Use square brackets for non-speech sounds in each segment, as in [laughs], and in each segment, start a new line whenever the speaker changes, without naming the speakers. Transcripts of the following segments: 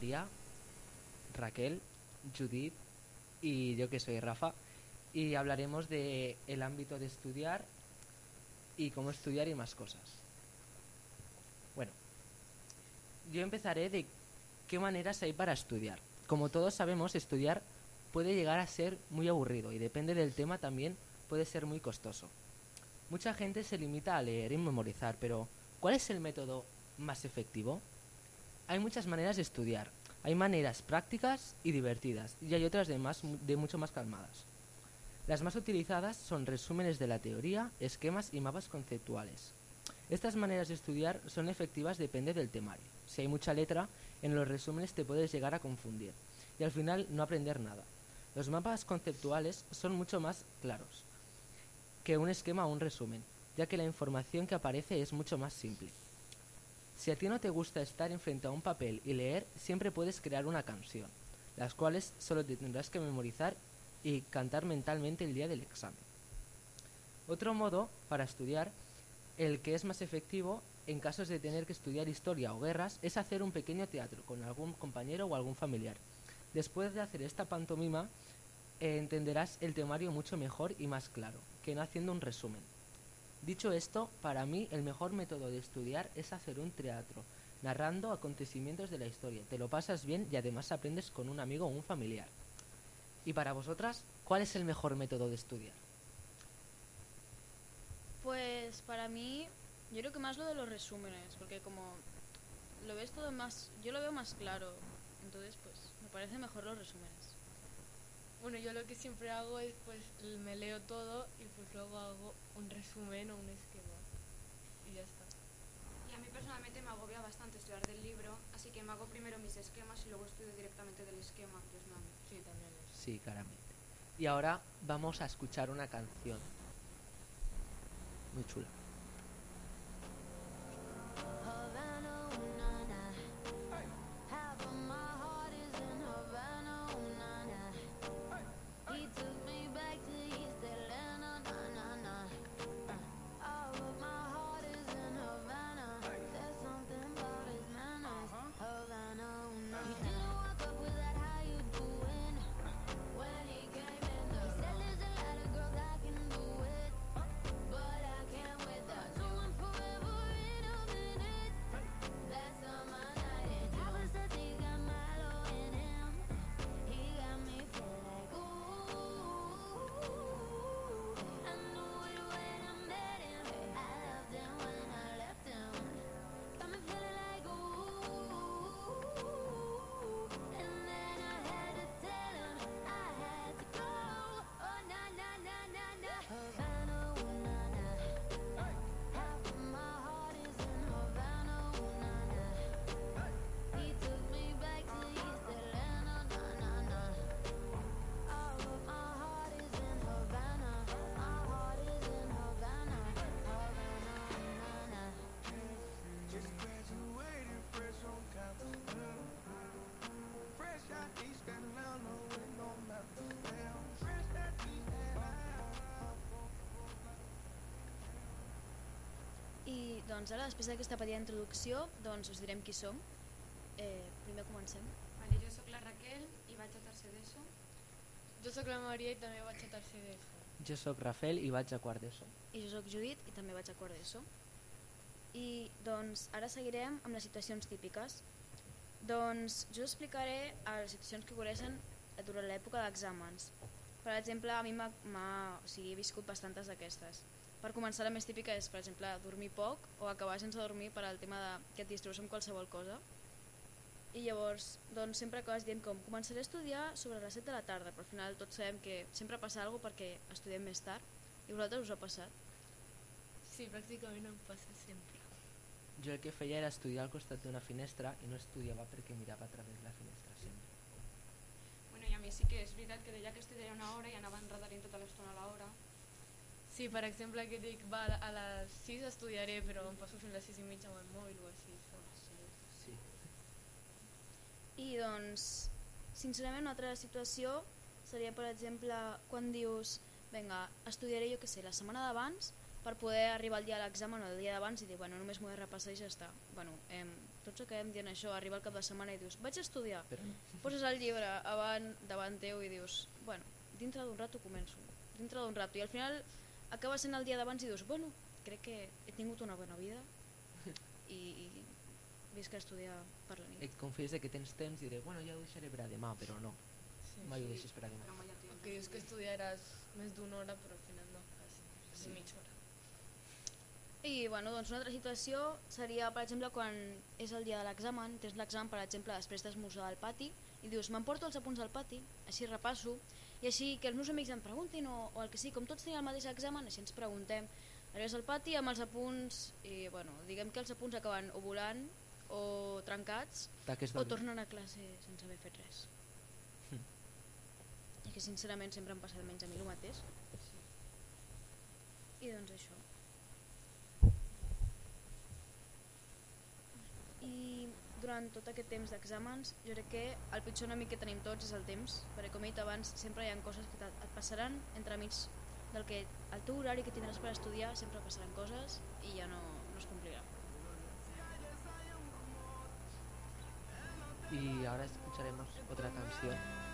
María, Raquel, Judith y yo que soy Rafa y hablaremos de el ámbito de estudiar y cómo estudiar y más cosas. Bueno, yo empezaré de qué maneras hay para estudiar. Como todos sabemos, estudiar puede llegar a ser muy aburrido y depende del tema también puede ser muy costoso. Mucha gente se limita a leer y memorizar, pero ¿cuál es el método más efectivo? Hay muchas maneras de estudiar. Hay maneras prácticas y divertidas y hay otras de, más, de mucho más calmadas. Las más utilizadas son resúmenes de la teoría, esquemas y mapas conceptuales. Estas maneras de estudiar son efectivas depende del temario. Si hay mucha letra, en los resúmenes te puedes llegar a confundir y al final no aprender nada. Los mapas conceptuales son mucho más claros que un esquema o un resumen, ya que la información que aparece es mucho más simple. Si a ti no te gusta estar enfrente a un papel y leer, siempre puedes crear una canción, las cuales solo te tendrás que memorizar y cantar mentalmente el día del examen. Otro modo para estudiar, el que es más efectivo en casos de tener que estudiar historia o guerras, es hacer un pequeño teatro con algún compañero o algún familiar. Después de hacer esta pantomima, eh, entenderás el temario mucho mejor y más claro, que no haciendo un resumen. Dicho esto, para mí el mejor método de estudiar es hacer un teatro, narrando acontecimientos de la historia. Te lo pasas bien y además aprendes con un amigo o un familiar. Y para vosotras, ¿cuál es el mejor método de estudiar?
Pues para mí, yo creo que más lo de los resúmenes, porque como lo ves todo más, yo lo veo más claro, entonces pues me parece mejor los resúmenes.
Bueno, yo lo que siempre hago es pues me leo todo y pues luego hago un resumen o un esquema y ya está.
Y a mí personalmente me agobia bastante estudiar del libro, así que me hago primero mis esquemas y luego estudio directamente del esquema, que es más
Sí, también es.
Sí, claramente. Y ahora vamos a escuchar una canción. Muy chula.
Doncs ara, després d'aquesta petita introducció, doncs us direm qui som. Eh, primer comencem.
Vale, jo sóc la Raquel i vaig a tercer d'ESO.
Jo sóc la Maria i també vaig a tercer d'ESO.
Jo sóc Rafel i vaig a quart d'ESO.
I jo sóc Judit i també vaig a quart d'ESO. I doncs ara seguirem amb les situacions típiques. Doncs jo explicaré les situacions que ocorreixen durant l'època d'exàmens. Per exemple, a mi m'ha, o sigui, he viscut bastantes d'aquestes. Per començar, la més típica és, per exemple, dormir poc o acabar sense dormir per al tema de que et distruus amb qualsevol cosa. I llavors, doncs, sempre acabes dient com començaré a estudiar sobre les 7 de la tarda, però al final tots sabem que sempre passa alguna cosa perquè estudiem més tard. I vosaltres us ha passat?
Sí, pràcticament em passa sempre.
Jo el que feia era estudiar al costat d'una finestra i no estudiava perquè mirava a través de la finestra sempre.
I a sí que és veritat que deia que estudiaria una hora i anava enredarint tota l'estona a l'hora.
Sí, per exemple, que dic, va, a les 6 estudiaré, però em passo fins a les 6 i mitja amb el mòbil o així. saps?
Sí.
I doncs, sincerament, una altra situació seria, per exemple, quan dius, vinga, estudiaré, jo què sé, la setmana d'abans per poder arribar al dia de l'examen o el dia d'abans i dir, bueno, només m'ho he de repassar i ja està. Bueno, eh, tots acabem dient això, arriba el cap de setmana i dius, vaig a estudiar.
Però no.
Poses el llibre avant, davant teu i dius, bueno, dintre d'un rato començo, dintre d'un rato. I al final acaba sent el dia d'abans i dius, bueno, crec que he tingut una bona vida i, i visc a estudiar per la nit.
Et confies que tens temps i diré, bueno, ja ho deixaré per a demà, però no,
Sí.
mai ho deixes per a demà.
Que dius que estudiaràs més d'una hora, però al final no, quasi
Sí.
mitja hora.
I bueno, doncs una altra situació seria, per exemple, quan és el dia de l'examen, tens l'examen, per exemple, després d'esmorzar al pati, i dius, m'emporto els apunts al pati, així repasso, i així que els meus amics em preguntin, o, o el que sigui, com tots tenen el mateix examen, així ens preguntem. Arribes al pati amb els apunts, i bueno, diguem que els apunts acaben o volant, o trencats, o tornen a classe sense haver fet res. I que sincerament sempre em passa almenys a mi el mateix. I doncs això. I durant tot aquest temps d'exàmens, jo crec que el pitjor enemic que tenim tots és el temps, perquè com he dit abans, sempre hi ha coses que et passaran entre mig del que el teu horari que tindràs per estudiar, sempre passaran coses i ja no, no es complirà.
Y ahora escucharemos otra canción.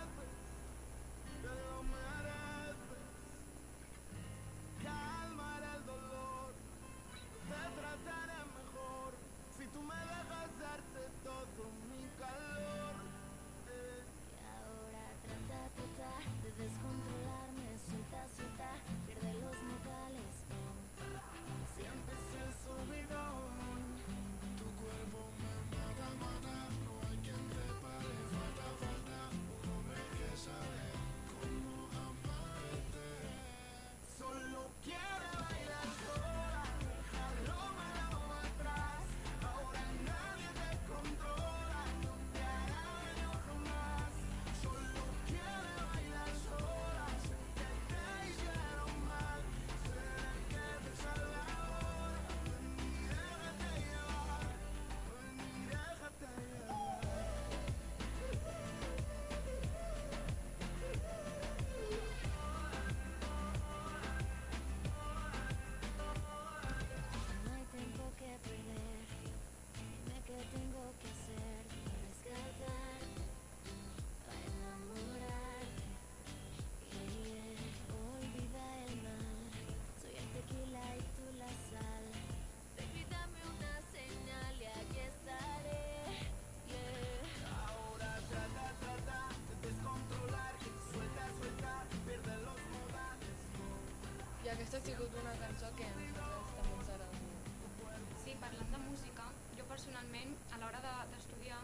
Sigut una cançó que a nosaltres també ens agrada molt.
Sí, parlant de música, jo personalment, a l'hora de- d'estudiar,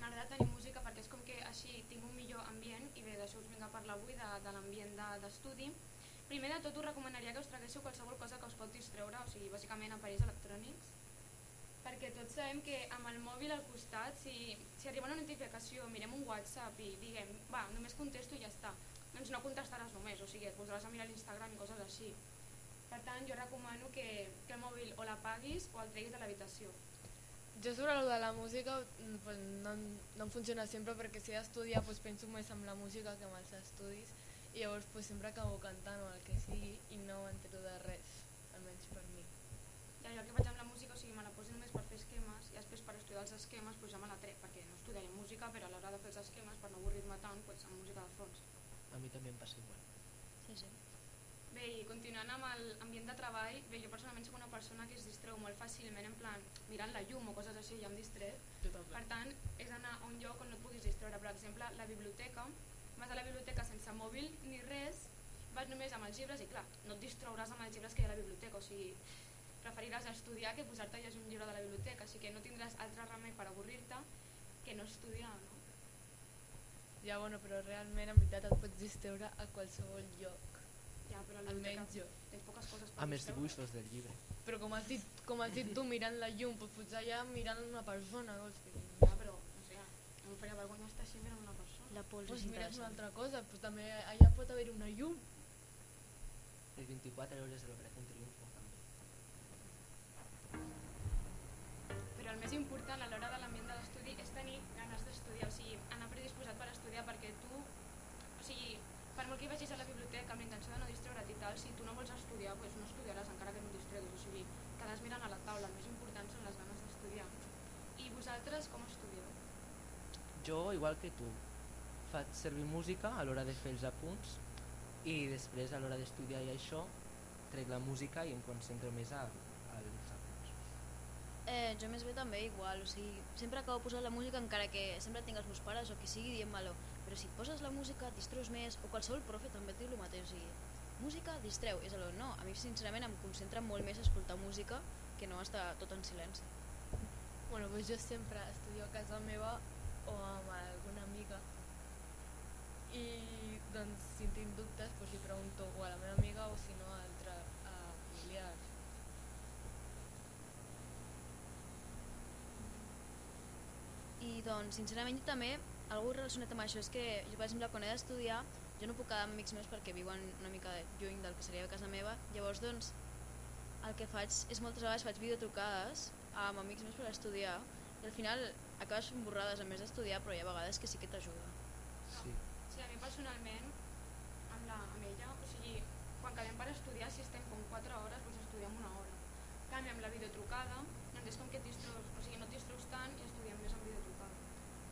m'agrada tenir música perquè és com que així tinc un millor ambient i bé, d'això us vinc a parlar avui, de, de l'ambient de- d'estudi. Primer de tot us recomanaria que us traguéssiu qualsevol cosa que us pot distreure, o sigui, bàsicament aparells electrònics, perquè tots sabem que amb el mòbil al costat, si, si arriba una notificació, mirem un WhatsApp i diguem, va, només contesto i ja està, doncs no contestaràs només, o sigui, et posaràs a mirar l'Instagram i coses així. Per tant, jo recomano que, que el mòbil o l'apaguis o el treguis de l'habitació.
Jo sobre el de la música mm, pues, no, em- no em funciona sempre perquè si he d'estudiar pues, penso més en la música que en els estudis i llavors pues, sempre acabo cantant o el que sigui i no m'entero de res, almenys per mi.
Ja, jo el que faig amb la música, o sigui, me la poso només per fer esquemes i després per estudiar els esquemes pues, ja me la trec, perquè no estudiaré música, però a l'hora de fer els esquemes, per no avorrir-me tant, pues, amb música de fons.
A mí también pasa igual.
Sí, sí.
Bé, i continuant amb l'ambient de treball, bé, jo personalment soc una persona que es distreu molt fàcilment, en plan, mirant la llum o coses així, ja em
també.
Per tant, és anar a un lloc on no et puguis distreure. Per exemple, la biblioteca, vas a la biblioteca sense mòbil ni res, vas només amb els llibres i clar, no et distrauràs amb els llibres que hi ha a la biblioteca, o sigui, preferiràs estudiar que posar-te a llegir un llibre de la biblioteca, així que no tindràs altre remei per avorrir-te que no estudiar, no?
Ja, bueno, però realment en veritat et pots distreure a qualsevol lloc,
Ja, però la biblioteca
almenys jo.
tens poques coses per
Amb els dibuixos del llibre.
Però com has dit, com has dit tu mirant la llum, pues potser allà mirant una persona, vols dir?
Ja, però, no sé, no em faria vergonya estar així mirant una persona.
La pols
Pues
és
mires una altra cosa, pues també allà pot haver una llum.
El 24 horas de l'Operación Triunfo també.
Però el més important a l'hora de l'ambient de l'estudi és tenir ganes d'estudiar, o sigui, anar predisposat per estudiar perquè tu, o sigui, per molt que hi vagis a la biblioteca amb la intenció de no distreure't i tal, si tu no vols estudiar, doncs no estudiaràs encara que no et distreguis, o sigui, quedes mirant a la taula, el més important són les ganes d'estudiar. I vosaltres com estudieu?
Jo, igual que tu, faig servir música a l'hora de fer els apunts i després a l'hora d'estudiar i això trec la música i em concentro més a, als apunts.
Eh, jo més bé també igual, o sigui, sempre acabo posant la música encara que sempre tinc els meus pares o qui sigui dient-me-lo, però si poses la música et distreus més, o qualsevol profe també et diu el mateix, o sigui, música distreu, és allò, no, a mi sincerament em concentra molt més escoltar música que no estar tot en silenci.
Bueno, doncs jo sempre estudio a casa meva o amb alguna amiga i doncs si tinc dubtes doncs li pregunto o a la meva amiga o si no a altre a familiars.
I doncs, sincerament, jo també, algú relacionat amb això és que jo, per exemple, quan he d'estudiar, jo no puc quedar amb amics meus perquè viuen una mica lluny del que seria a casa meva, llavors, doncs, el que faig és moltes vegades faig videotrucades amb amics meus per estudiar i al final acabes fent borrades a més d'estudiar, però hi ha vegades que sí que t'ajuda.
Sí.
Sí, a mi personalment, amb, la, amb ella, o sigui, quan quedem per estudiar, si estem com 4 hores, doncs estudiem una hora. En canvi, amb la videotrucada, doncs és com que et distreus, o sigui, no et distreus tant i estudiem més amb videotrucada.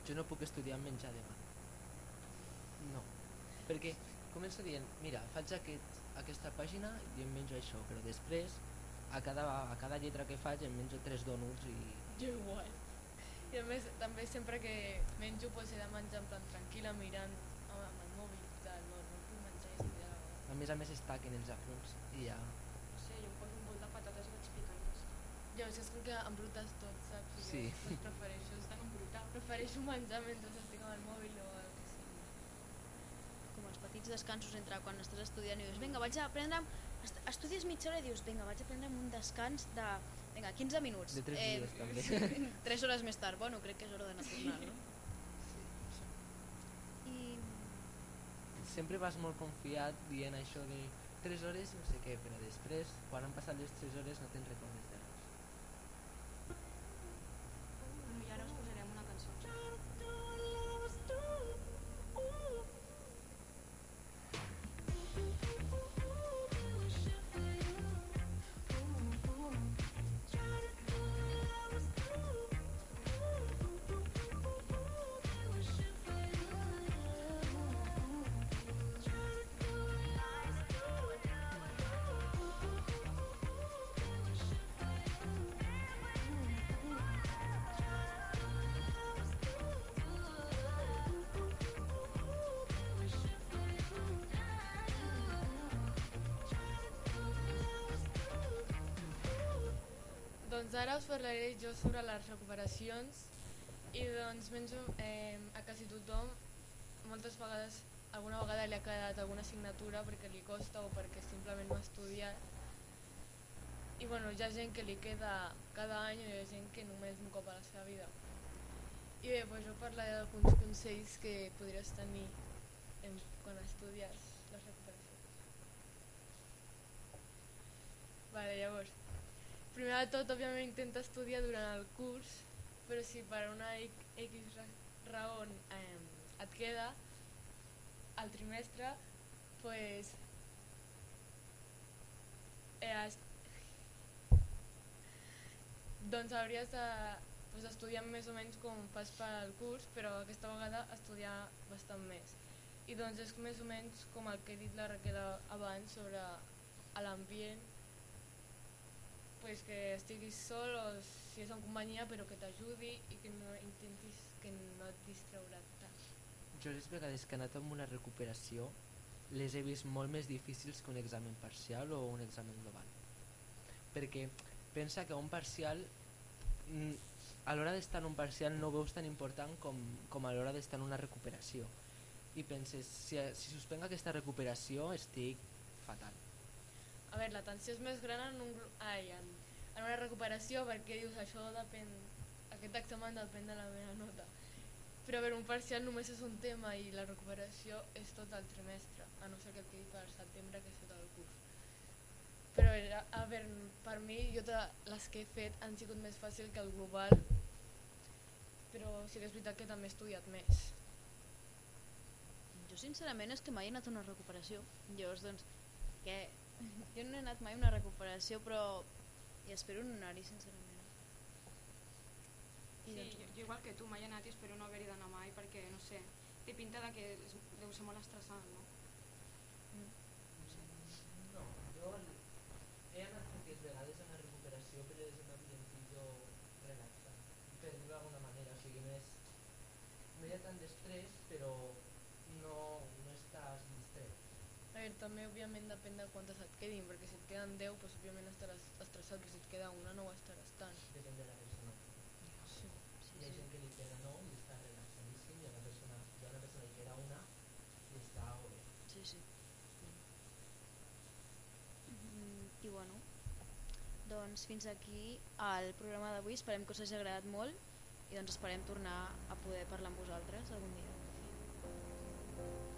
Jo no puc estudiar amb menjar de gana. No. Perquè començo dient, mira, faig aquest, aquesta pàgina i em menjo això, però després a cada, a cada lletra que faig em menjo tres dònuts i...
Jo igual. I a més, també sempre que menjo doncs he de menjar en plan tranquil·la mirant amb, amb el mòbil i tal, no, no puc menjar i estudiar.
A més a més es taquen els apunts i ja...
No sé, jo em poso un bol de patates i vaig picant i ja
és que que embrutes tot, saps? I
Sí.
Jo, doncs prefereixo,
Estan embrutats.
prefereixo menjar mentre estic amb el mòbil o el que sigui.
Com els petits descansos entre quan estàs estudiant i dius, vinga, vaig a prendre... est- Estudies mitja hora i dius, vinga, vaig a prendre'm un descans de... Vinga, 15 minuts.
De tres dies, també. [laughs]
3 hores més tard. Bueno, crec que és hora d'anar tornant, no?
Sí.
I
Sempre vas molt confiat dient això de 3 hores no sé què, però després, quan han passat les 3 hores no te'n recordes de
Doncs ara us parlaré jo sobre les recuperacions i doncs menjo eh, a quasi tothom moltes vegades alguna vegada li ha quedat alguna assignatura perquè li costa o perquè simplement no ha estudiat. I bueno, hi ha gent que li queda cada any i hi ha gent que només un cop a la seva vida. I bé, doncs jo parlaré d'alguns consells que podries tenir en, quan estudies les recuperacions. Vale, llavors primer de tot, òbviament, intenta estudiar durant el curs, però si per una X ra- raó eh, et queda el trimestre, pues, eh, doncs hauries de pues, estudiar més o menys com fas al curs, però aquesta vegada estudiar bastant més. I doncs és més o menys com el que he dit la Raquel abans sobre l'ambient pues que estiguis sol o si és en companyia però que t'ajudi i que no intentis que no et distraurà tant.
Jo les vegades que he anat amb una recuperació les he vist molt més difícils que un examen parcial o un examen global. Perquè pensa que un parcial, mm, a l'hora d'estar en un parcial no veus tan important com, com a l'hora d'estar en una recuperació. I penses, si, si suspenc aquesta recuperació estic fatal.
A veure, la tensió és més gran en, un, ai, en, en una recuperació perquè dius això depèn, aquest examen depèn de la meva nota. Però a veure, un parcial només és un tema i la recuperació és tot el trimestre, a no ser que et quedi per setembre que és tot el curs. Però a veure, a veure, per mi jo te, les que he fet han sigut més fàcil que el global, però sí que és veritat que també he estudiat més.
jo sincerament és que mai he anat a una recuperació. Llavors, doncs, que Jo no he anat mai a una recuperació, però i espero un horari, sincerament. I
Sí,
doncs,
jo, jo igual que tu, mai he anat i espero no haver-hi d'anar mai perquè, no sé, té pinta de que és, deu ser molt estressant, no?
No, jo he anat poques vegades a una recuperació, però és un ambientillo relaxant, per dir-ho d'alguna manera, o sigui, no no hi ha tant d'estrès, però no, no estàs distret.
A veure, també òbviament depèn de quantes et quedin, perquè si et queden 10, doncs, òbviament estaràs estressat, però si et queda una no ho estaràs tant.
Depèn de la persona.
Sí.
Hi ha gent que li queda no i està relaxadíssim, i a una persona, hi ha una persona que li queda una i està bé.
sí, sí. Mm, I bueno, doncs fins aquí el programa d'avui. Esperem que us hagi agradat molt i doncs esperem tornar a poder parlar amb vosaltres algun dia. Adéu.